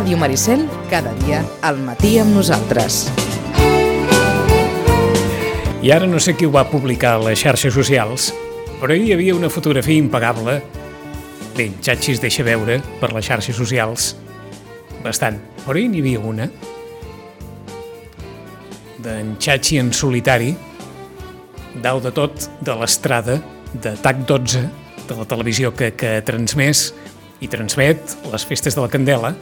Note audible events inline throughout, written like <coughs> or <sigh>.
Ràdio Maricel, cada dia al matí amb nosaltres. I ara no sé qui ho va publicar a les xarxes socials, però hi havia una fotografia impagable. Bé, Xatxis deixa veure per les xarxes socials bastant, però hi havia una d'en Xatxi en solitari, dalt de tot de l'estrada de TAC 12, de la televisió que, que transmès i transmet les festes de la Candela,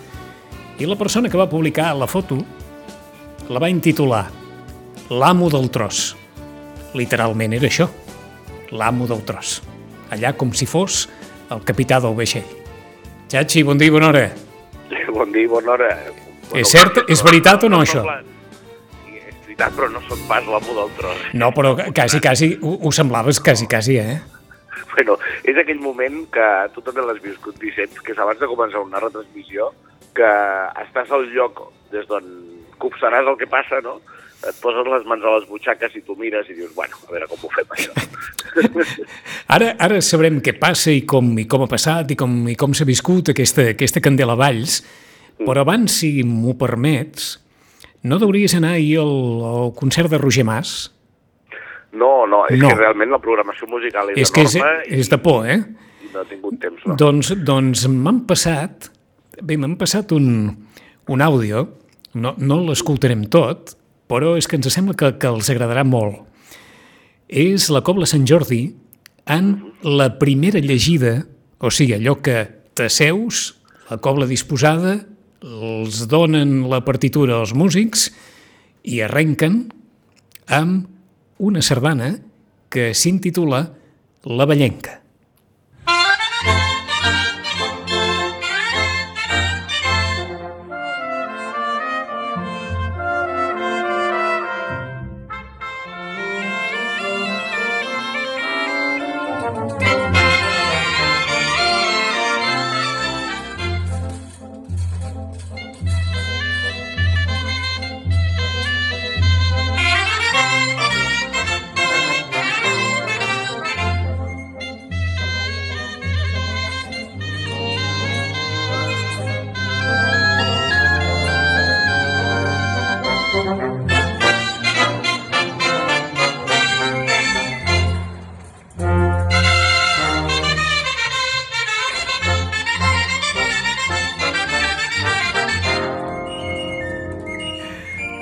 i la persona que va publicar la foto la va intitular L'amo del tros. Literalment era això, l'amo del tros. Allà com si fos el capità del vaixell. Xachi, bon dia i bona hora. <laughs> Bon dia i bona hora. És cert, és veritat o no, això? És veritat, però no sóc pas l'amo del tros. No, però quasi, quasi, ho, ho semblaves quasi, quasi, eh? <laughs> Bueno, és aquell moment que tu també l'has viscut, Vicenç, que és abans de començar una retransmissió, que estàs al lloc des d'on copsaràs el que passa, no? Et poses les mans a les butxaques i tu mires i dius, bueno, a veure com ho fem, això. <laughs> ara, ara sabrem què passa i com, i com ha passat i com, i com s'ha viscut aquesta, aquesta Candela Valls, però abans, si m'ho permets, no deuries anar ahir al, al concert de Roger Mas? No, no, és No. que realment la programació musical és, És que és, enorme és de por, eh? i no he tingut temps. No. Doncs, doncs m'han passat, bé, m'han passat un, un àudio, no, no l'escoltarem tot, però és que ens sembla que, que els agradarà molt. És la Cobla Sant Jordi en la primera llegida, o sigui, allò que t'asseus, la cobla disposada, els donen la partitura als músics i arrenquen amb una sardana que s'intitula La Ballenca.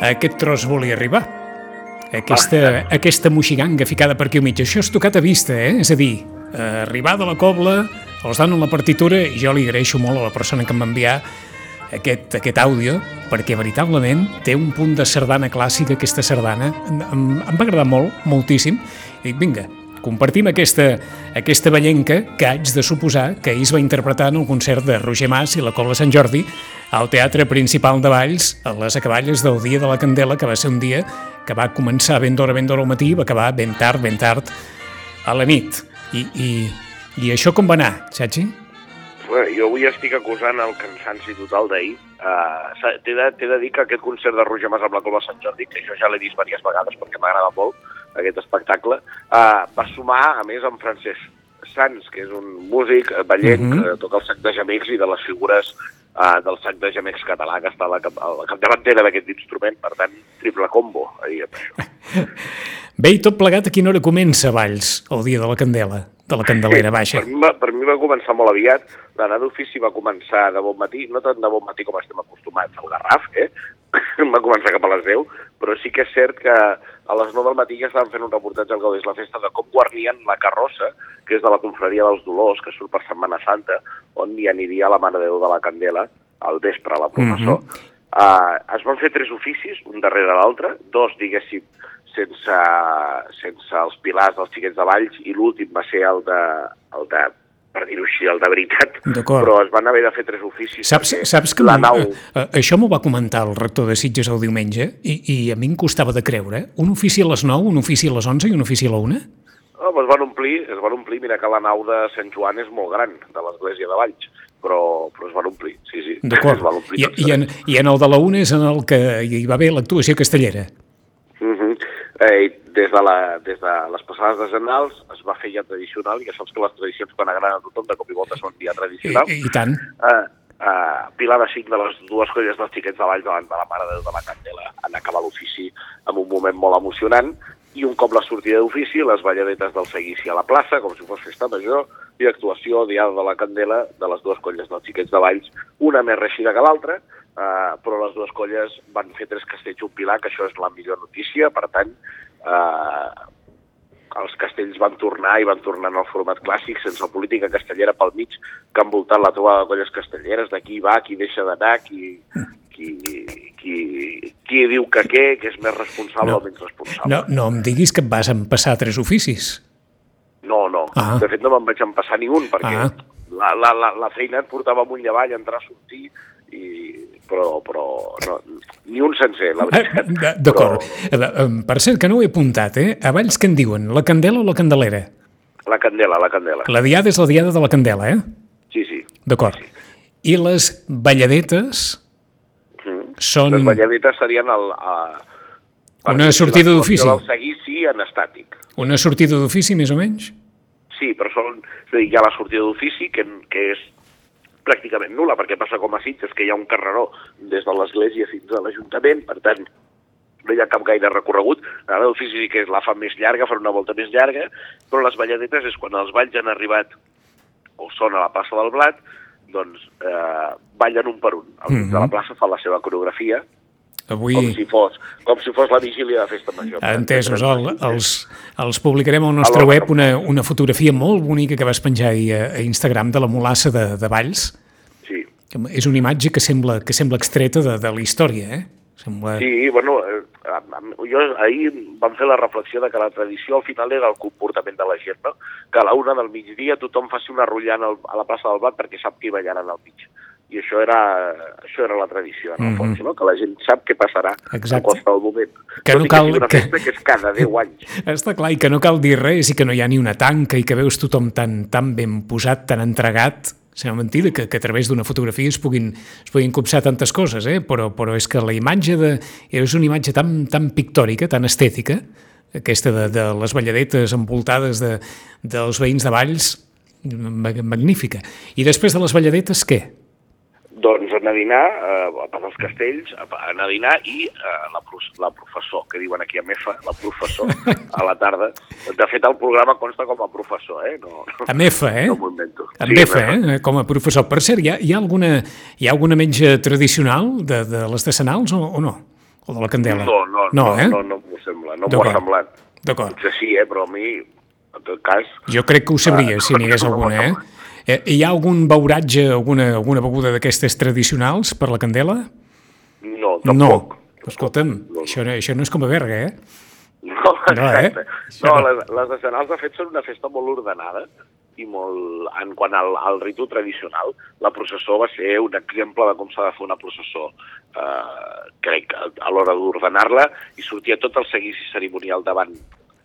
A aquest tros volia arribar. Aquesta, aquesta moixiganga ficada per aquí al mig. Això és tocat a vista, eh? És a dir, arribar de la cobla, els donen la partitura i jo li agraeixo molt a la persona que em va enviar aquest, aquest àudio, perquè veritablement té un punt de sardana clàssica, aquesta sardana. Em, em va agradar molt, moltíssim. I dic, vinga, compartim aquesta, aquesta ballenca que haig de suposar que ahir es va interpretar en el concert de Roger Mas i la Cobla Sant Jordi al Teatre Principal de Valls a les acaballes del Dia de la Candela, que va ser un dia que va començar ben d'hora, ben d'hora al matí i va acabar ben tard, ben tard a la nit. I, i, i això com va anar, Xachi? Bueno, jo avui estic acusant el cansanci total d'ahir. Uh, T'he de, de dir que aquest concert de Roger Mas amb la Cova Sant Jordi, que jo ja l'he vist diverses vegades perquè m'agrada molt aquest espectacle, uh, va sumar, a més, amb Francesc Sans, que és un músic eh, ballenc, uh Mhm. -huh. toca el sac de gemecs i de les figures uh, del sac de gemecs català, que està a la, cap, a la capdavantera d'aquest instrument, per tant, triple combo, ahir, amb això. <laughs> Bé, i tot plegat a quina hora comença Valls, el dia de la Candela, de la Candelera Baixa? Per mi, va, per mi va començar molt aviat. L'anar d'ofici va començar de bon matí, no tant de bon matí com estem acostumats al Garraf, eh? <coughs> va començar cap a les 10, però sí que és cert que a les 9 del matí ja estaven fent un reportatge al Gaudés la Festa de com guarnien la carrossa, que és de la confraria dels Dolors, que surt per Setmana Santa, on hi aniria la Mare de Déu de la Candela al vespre a la professor. Mhm. uh, es van fer tres oficis, un darrere l'altre, dos, diguéssim, sense, sense els pilars dels xiquets de Valls, i l'últim va ser el de, el de per dir-ho així, el de veritat. Però es van haver de fer tres oficis. Saps, saps que la nau... eh, eh, això m'ho va comentar el rector de Sitges el diumenge i, i a mi em costava de creure. Un ofici a les 9, un ofici a les 11 i un ofici a la 1? Oh, es van omplir, es van omplir, mira que la nau de Sant Joan és molt gran, de l'església de Valls, però, però es van omplir, sí, sí. D'acord. I, i, en, I en el de la 1 és en el que hi va haver l'actuació castellera. Uh -huh. Eh, des, de la, des de les passades decenals es va fer ja tradicional, i ja saps que les tradicions quan agraden a tothom de cop i volta són ja I, tradicionals. i tant. Eh, eh, Pilar de Cinc de les dues colles dels xiquets de Valls davant de la Mare de Déu de la Candela en acabar l'ofici amb un moment molt emocionant i un cop la sortida d'ofici, les balladetes del seguici a la plaça, com si fos festa major, i actuació Diada de la Candela de les dues colles dels xiquets de Valls, una més reixida que l'altra, eh, però les dues colles van fer tres castells un pilar, que això és la millor notícia, per tant, eh, els castells van tornar i van tornar en el format clàssic, sense política castellera pel mig, que ha envoltat la trobada de colles castelleres, de qui va, qui deixa d'anar, qui, qui, qui, qui diu que què, que és més responsable No. o menys responsable. No, no em diguis que et vas empassar tres oficis. No, no. Ah. De fet, no me'n vaig empassar ni un, perquè Ah. la, la, la, la feina et portava amunt i avall, entrar, sortir, i... però, però no, ni un sencer, la Eh, veritat. d- D'acord. Però Eh, Per cert, que no ho he apuntat, eh? A Valls què en diuen? La candela o la candelera? La candela, la candela. La diada és la diada de la candela, eh? Sí, sí. D'acord. I les balladetes. Són... Les balladetes serien el... A, Una sortida d'ofici. El seguici en estàtic. Una sortida d'ofici, més o menys? Sí, però són, és a dir, hi ha la sortida d'ofici, que, que és pràcticament nula, perquè passa com a Sitges, que hi ha un carreró des de l'església fins a l'Ajuntament, per tant, no hi ha cap gaire recorregut. La d'ofici sí que la fa més llarga, fa una volta més llarga, però les balladetes és quan els balls han arribat o són a la plaça del Blat, doncs eh, ballen un per un. Al mig de la plaça fan la seva coreografia, Avui... com si fos, com si fos la vigília de festa major. Entesos, el, els, els publicarem al nostre web una, una fotografia molt bonica que vas penjar ahir a, a Instagram de la molassa de, de Valls. Sí, que És una imatge que sembla, que sembla extreta de, de la història, eh? Sembla... Sí, bueno, eh, jo ahir vam fer la reflexió de que la tradició al final era el comportament de la gent, no? Que a la una del migdia tothom faci una rullant al, a la plaça del Blat perquè sap que hi ballaran al mig. I això era, això era la tradició, en el Mhm. fons, no? Que la gent sap què passarà Exacte. en qualsevol moment. Que no i cal- una que- festa que és cada 10 <laughs> anys. Està clar, i que no cal dir res, i que no hi ha ni una tanca, i que veus tothom tan, tan ben posat, tan entregat, sembla mentida que, que a través d'una fotografia es puguin, es puguin copsar tantes coses, eh? però, però és que la imatge de, és una imatge tan, tan pictòrica, tan estètica, aquesta de, de les balladetes envoltades de, dels veïns de Valls, ma- magnífica. I després de les balladetes, què? Doncs anar a dinar, eh, per als castells, anar a dinar i eh, la, la professor, que diuen aquí a MEFA, la professor, a la tarda. De fet, el programa consta com a professor, eh? No, no, Amb F, eh? no m'ho invento. Amb Sí, F, eh? Com a professor. Per cert, hi ha, hi ha, alguna, hi ha alguna menja tradicional de, de les decenals o, o no? O de la candela? No, no, no, no, eh? no, no m'ho sembla, no m'ho ha semblat. D'acord. Potser sí, eh, però a mi, en tot cas... Jo crec que ho sabria, Ah, si n'hi hagués alguna, eh? Eh, Hi ha algun beuratge, alguna, alguna beguda d'aquestes tradicionals per la candela? No, No. tampoc. Escolta'm, No, no. això, no- això no és com a berga, eh? No, No, eh? exacte. No, no. les, les decenals, de fet, són una festa molt ordenada i molt... En quant al, al ritu tradicional, la processó va ser un exemple de com s'ha de fer una processó, eh, crec, a l'hora d'ordenar-la, i sortia tot el seguici cerimonial davant,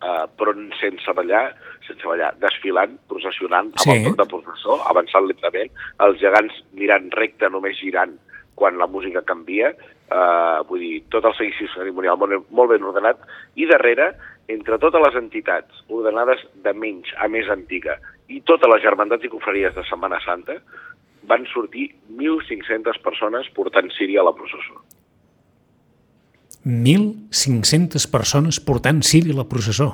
eh, però sense ballar, sense ballar, desfilant, processionant, amb Sí. el toc de processó, avançant lentament, els gegants mirant recte, només girant quan la música canvia, eh, vull dir, tot el seguici cerimonial molt, molt ben ordenat, i darrere, entre totes les entitats ordenades de menys a més antiga i totes les germandats i confraries de Setmana Santa, van sortir 1.500 persones portant Síria a la processó. 1.500 persones portant ciri a la processó.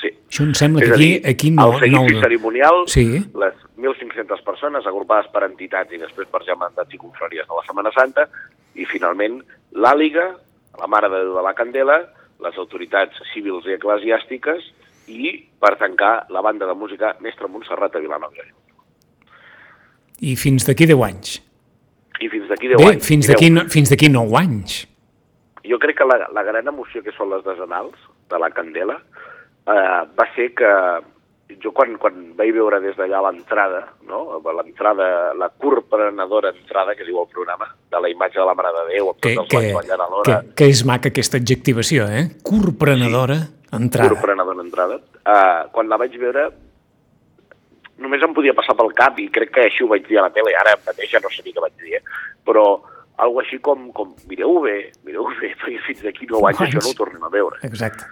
Sí. Això em sembla És que aquí, dir, aquí no... el seguici no... cerimonial, Sí. les 1.500 persones agrupades per entitats i després per germandats i confraries de la Setmana Santa, i finalment l'àliga, la Mare de Déu de la Candela, les autoritats civils i eclesiàstiques i, per tancar, la banda de música Mestre Montserrat a Vilanova. i fins d'aquí 10 anys. I fins d'aquí 10 Bé, anys. fins d'aquí no, fins d'aquí 9 anys. Jo crec que la, la gran emoció que són les desenals de la Candela eh, va ser que jo quan, quan vaig veure des d'allà l'entrada, no? l'entrada, la corprenedora entrada, que diu el programa, de la imatge de la Mare de Déu, amb Que, tots els que, ballant que, alhora, que és maca aquesta adjectivació, eh? Corprenedora, entrada. corprenedora entrada, eh, quan la vaig veure només em podia passar pel cap i crec que així ho vaig dir a la tele, ara mateix ja no sé ni què vaig dir, eh? però algo així com, com mireu bé, mireu bé, <laughs> perquè fins d'aquí 9 anys això no ho tornem a veure. Exacte.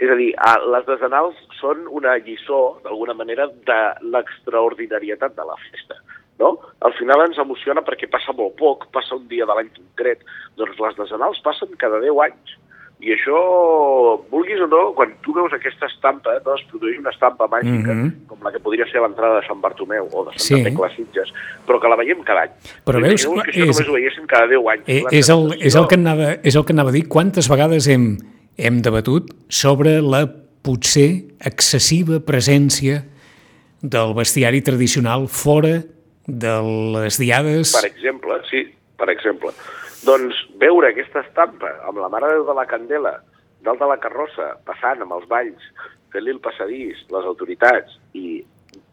És a dir, les desenals són una lliçó, d'alguna manera, de l'extraordinarietat de la festa. no? Al final ens emociona perquè passa molt poc, passa un dia de l'any concret. Doncs les decenals passen cada 10 anys. I això, vulguis o no, quan tu veus aquesta estampa, no, es produeix una estampa màgica, Mhm. com la que podria ser l'entrada de Sant Bartomeu o de Santa Sí. Tecla Sitges, però que la veiem cada any. Però veus, que això és- només ho veiéssim cada 10 anys. Eh, és, el, és, el que anava, és el que anava a dir. Quantes vegades hem, hem debatut sobre la potser excessiva presència del bestiari tradicional fora de les diades... Per exemple, sí, per exemple. Doncs veure aquesta estampa amb la Mare de Déu de la Candela, dalt de la carrossa, passant amb els balls, fent-li el passadís, les autoritats, i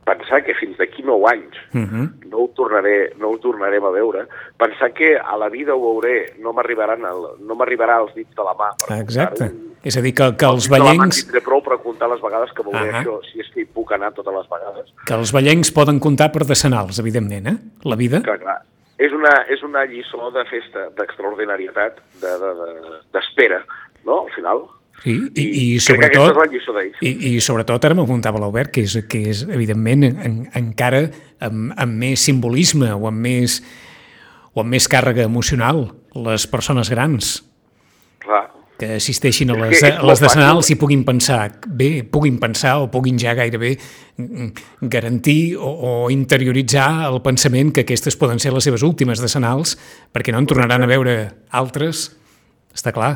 pensar que fins d'aquí 9 anys Uh -huh. no ho, tornaré, no ho tornarem a veure, pensar que a la vida ho veuré, no m'arribaran no m'arribarà als dits de la mà. Per Exacte. És a dir, que, que els ballencs, tindré prou per comptar les vegades que veuré Ahà. això, si és que hi puc anar totes les vegades. que els ballencs poden comptar per decenals, evidentment, eh? La vida. Clar, clar. És una, és una lliçó de festa, d'extraordinarietat, d'espera, de, de, no?, al final. Sí, i, i, que sobretot... I, I sobretot, ara m'apuntava l'Albert, que és, que és evidentment en, encara amb, amb més simbolisme o amb més, o amb més càrrega emocional, les persones grans Clar. que assisteixin a les, a les decenals i puguin pensar bé, puguin pensar o puguin ja gairebé mm, garantir o, o interioritzar el pensament que aquestes poden ser les seves últimes decenals perquè no en tornaran a veure altres, està clar.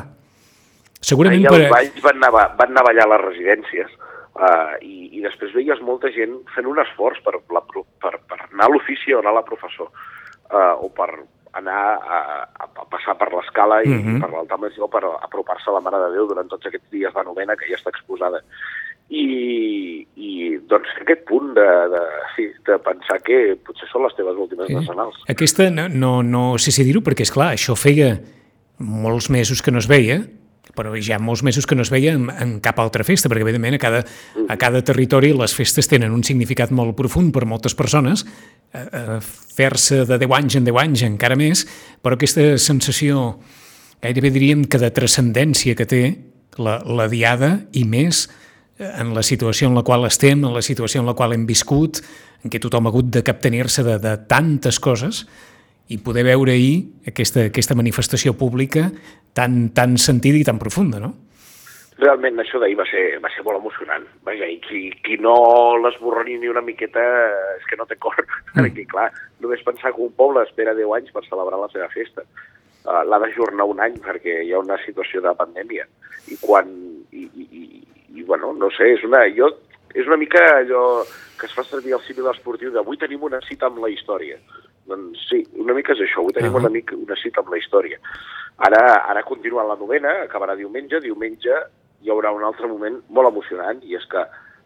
Segurament Ahir per... els balls van anar, van anar a ballar a les residències uh, i, i després veies molta gent fent un esforç per, la, per, per anar a l'ofici o anar a la professor uh, o per anar a, a, passar per l'escala i Mhm. per l'altar major per apropar-se a la Mare de Déu durant tots aquests dies de novena que ja està exposada. I, i doncs aquest punt de, de, sí, de pensar que potser són les teves últimes Sí. nacionals. Aquesta no, no, no sé si dir-ho, perquè, és clar això feia molts mesos que no es veia, però ja molts mesos que no es veia en, en cap altra festa, perquè evidentment a cada, a cada territori les festes tenen un significat molt profund per moltes persones, eh, eh, fer-se de 10 anys en 10 anys encara més, però aquesta sensació gairebé diríem que de transcendència que té la, la diada i més eh, en la situació en la qual estem, en la situació en la qual hem viscut, en què tothom ha hagut de captenir-se de, de tantes coses i poder veure ahir aquesta, aquesta manifestació pública tan, tan sentida i tan profunda, no? Realment això d'ahir va ser, va ser molt emocionant. Vaja, i qui, qui no l'esborroni ni una miqueta és que no té cor. <laughs> Mm. Perquè, clar, només pensar que un poble espera 10 anys per celebrar la seva festa. Uh, L'ha d'ajornar un any perquè hi ha una situació de pandèmia. I quan... I, i, i, i bueno, no sé, és una, jo, és una mica allò que es fa servir al símil esportiu d'avui tenim una cita amb la història. Doncs sí, una mica és això, avui tenim Ah. una, mica, una cita amb la història. Ara, ara continua la novena, acabarà diumenge, diumenge hi haurà un altre moment molt emocionant i és que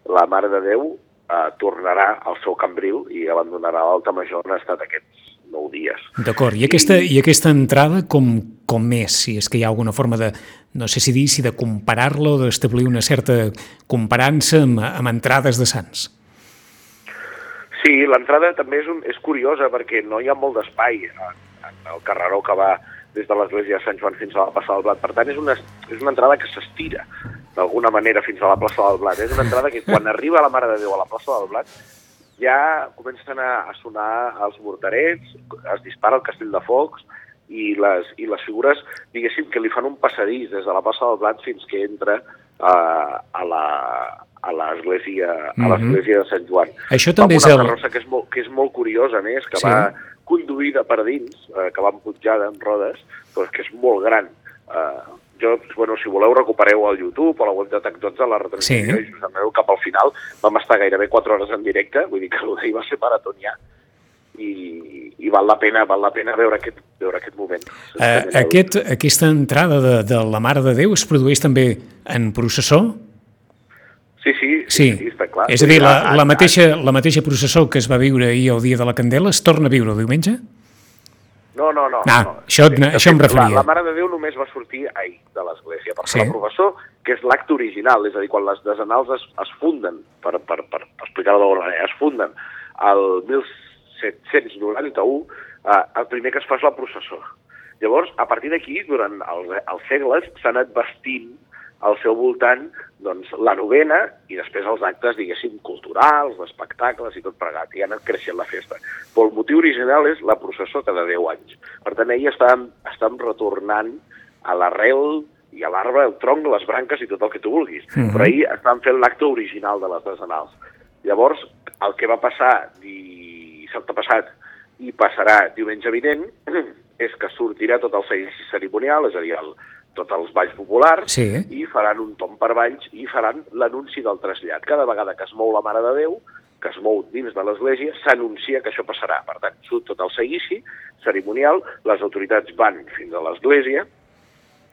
la Mare de Déu eh, tornarà al seu cambril i abandonarà l'Alta Major on ha estat aquests nou dies. D'acord, i aquesta, i aquesta entrada com, com és? Si és que hi ha alguna forma de, no sé si dir, si de comparar-la o d'establir una certa comparança amb, amb entrades de Sants. Sí, l'entrada també és, un, és curiosa perquè no hi ha molt d'espai en, en el carreró que va des de l'església de Sant Joan fins a la plaça del Blat. Per tant, és una, és una entrada que s'estira d'alguna manera fins a la plaça del Blat. És una entrada que quan arriba la Mare de Déu a la plaça del Blat ja comencen a, a sonar els morterets, es dispara el castell de focs i les, i les figures, diguéssim, que li fan un passadís des de la plaça del Blat fins que entra uh, a la a l'església a Mhm. l'església de Sant Joan. Això també amb és una el... carrossa que és molt, que és molt curiosa, a més, que Sí. va conduïda per dins, eh, que va emputjada amb rodes, però que és molt gran. Eh, jo, bueno, si voleu, recupereu al YouTube o a la web de TAC12 la retransmissió Sí. i cap al final. Vam estar gairebé 4 hores en directe, vull dir que el d'ahir va ser maratonià i, i val la pena val la pena veure aquest, veure aquest moment. De aquest, aquesta entrada de, de la Mare de Déu es produeix també en processó? Sí, sí, sí, Sí, sí, està clar. és a dir, la, la, mateixa, la mateixa processó que es va viure ahir el dia de la Candela es torna a viure el diumenge? No, no, no. Ah, no. això- De això em referia. La, la Mare de Déu només va sortir ahir de l'església per Sí. la professó, que és l'acte original, és a dir, quan les desenals es, es funden, per, per, per explicar-ho d'alguna manera, es funden al 1791, eh, el primer que es fa és la processó. Llavors, a partir d'aquí, durant els, els segles, s'ha anat vestint al seu voltant doncs, la novena i després els actes, diguéssim, culturals, espectacles i tot plegat, i ha anat creixent la festa. Però el motiu original és la processó cada 10 anys. Per tant, ahir estàvem, estàvem retornant a l'arrel i a l'arbre, el tronc, les branques i tot el que tu vulguis. Uh -huh. Però ahir estàvem fent l'acte original de les decenals. Llavors, el que va passar dissabte passat i passarà diumenge vinent <clears throat> és que sortirà tot el seguici cerimonial, és a dir, el, tots els balls populars, Sí. i faran un tom per balls i faran l'anunci del trasllat. Cada vegada que es mou la Mare de Déu, que es mou dins de l'església, s'anuncia que això passarà. Per tant, surt tot el seguici cerimonial, les autoritats van fins a l'església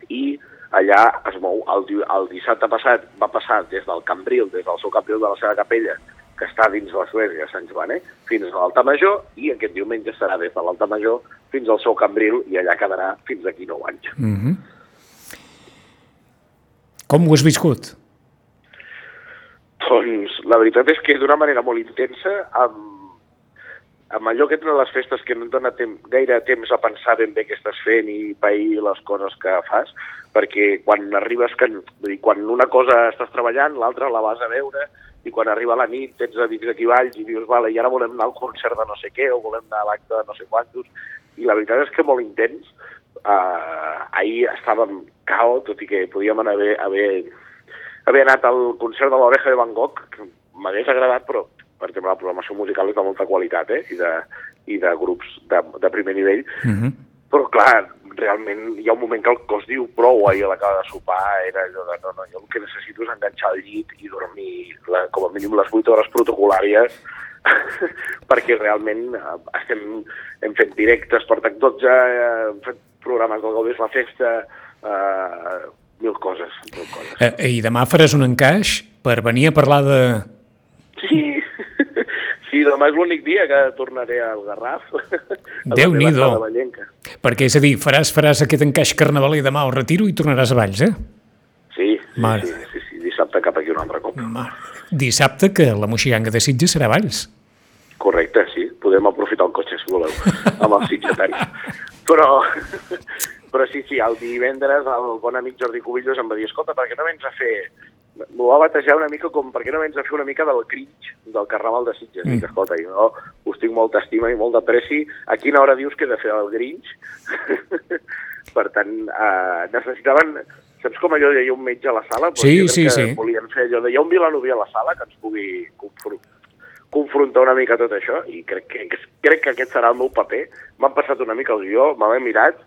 i allà es mou. El, el dissabte passat va passar des del Cambril, des del seu Cambril de la seva capella, que està dins l'església de Sant Joanet, fins a l'Alta Major, i aquest diumenge serà des de l'Alta Major fins al seu Cambril, i allà quedarà fins d'aquí 9 anys. Mm -hmm. Com ho has viscut? Doncs la veritat és que d'una manera molt intensa, amb, amb allò que tenen les festes que no et dona temps, gaire temps a pensar ben bé què estàs fent i pair les coses que fas, perquè quan arribes, que, vull dir, quan una cosa estàs treballant, l'altra la vas a veure, i quan arriba la nit tens amics aquí valls i dius, vale, i ara volem anar al concert de no sé què, o volem anar a l'acte de no sé quantos, i la veritat és que molt intens. Uh, ahir estàvem cao, tot i que podíem anar haver, haver haver anat al concert de l'Oreja de Van Gogh, que m'hagués agradat, però per exemple la programació musical és de molta qualitat eh? I, de, i de grups de, de primer nivell, Mm -hmm. però clar, realment hi ha un moment que el cos diu prou ahir a la cara de sopar, era allò de no, no, jo el que necessito és enganxar el llit i dormir la, com a mínim les 8 hores protocolàries <laughs> perquè realment eh, estem, hem fet directes per TAC 12, eh, hem fet programes del Gaudés la Festa, eh, mil coses, mil coses. Eh, I demà faràs un encaix per venir a parlar de... Sí, <laughs> sí, demà és l'únic dia que tornaré al Garraf. <laughs> Déu-n'hi-do. Perquè, és a dir, faràs, faràs aquest encaix carnavaler demà al retiro i tornaràs a Valls, eh? Sí, Mare. sí, sí, sí, dissabte cap aquí un altre cop. Mare. Dissabte, que la moixiganga de Sitges serà Valls. Correcte, sí, podem aprofitar el cotxe si voleu, amb els sitgetaris. <laughs> Però, <laughs> però sí, sí, el divendres el bon amic Jordi Cubillos em va dir, escolta, per què no vens a fer... M'ho va batejar una mica com, per què no vens a fer una mica del cringe del Carnaval de Sitges? Mm. Dic, escolta, jo us tinc molta estima i molt d'apreci. A quina hora dius que he de fer el Grinch? <laughs> per tant, eh, necessitaven... Saps com allò de hi ha un metge a la sala? Doncs Sí, sí, que sí. Volien fer allò de hi ha un vilanoví a la sala que ens pugui confr- confrontar una mica tot això i crec que, crec que aquest serà el meu paper. M'han passat una mica el guió, me l'he mirat,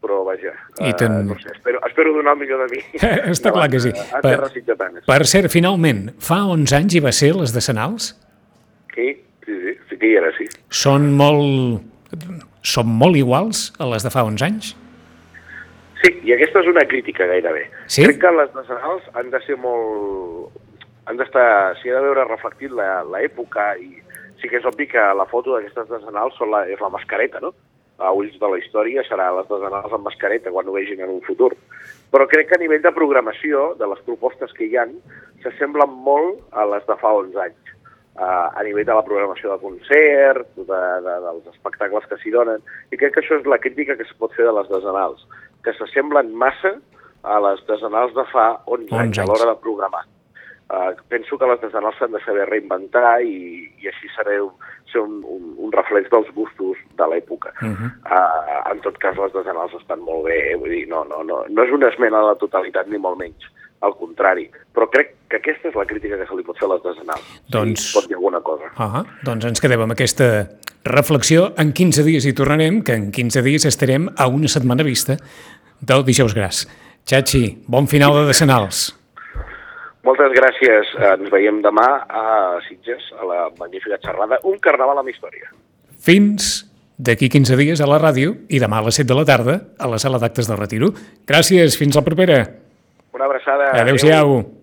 però vaja, I eh, ten- no sé, espero, espero donar el millor de mi. <laughs> Està clar que sí. A, a Per-. Per cert, finalment, fa 11 anys hi va ser les decenals? Sí, sí, sí, sí que hi era, sí. Són molt... Són molt iguals a les de fa 11 anys? Sí, i aquesta és una crítica gairebé. Sí? Crec que les nacionals han de ser molt... Han d'estar... S'hi ha de veure reflectit la- l'època i sí que és obvi que la foto d'aquestes decenals són la, és la mascareta, no? A ulls de la història serà les decenals amb mascareta quan ho vegin en un futur. Però crec que a nivell de programació, de les propostes que hi han, s'assemblen molt a les de fa 11 anys. Uh, a nivell de la programació de concert, de, de, dels espectacles que s'hi donen, i crec que això és la crítica que es pot fer de les desenals, que s'assemblen massa a les desenals de fa 11, 11 anys, a anys. l'hora de programar. Uh, penso que les desenals s'han de saber reinventar i, i així sereu, ser un, un, un reflex dels gustos de l'època. Uh -huh. uh, en tot cas, les desenals estan molt bé, vull dir, no, no, no, no és una esmena a la totalitat, ni molt menys, al contrari. Però crec que aquesta és la crítica que se li pot fer a les desenals. Doncs- Si pot dir alguna cosa. Ah, doncs ens quedem amb aquesta reflexió. En 15 dies hi tornarem, que en 15 dies estarem a una setmana vista del Dijous Gras. Xachi, bon final de decenals. Moltes gràcies. Eh, Ens veiem demà a Sitges, a la magnífica xerrada Un carnaval amb història. Fins d'aquí 15 dies a la ràdio i demà a les 7 de la tarda a la sala d'actes de retiro. Gràcies, fins la propera. Una abraçada. Adéu-siau.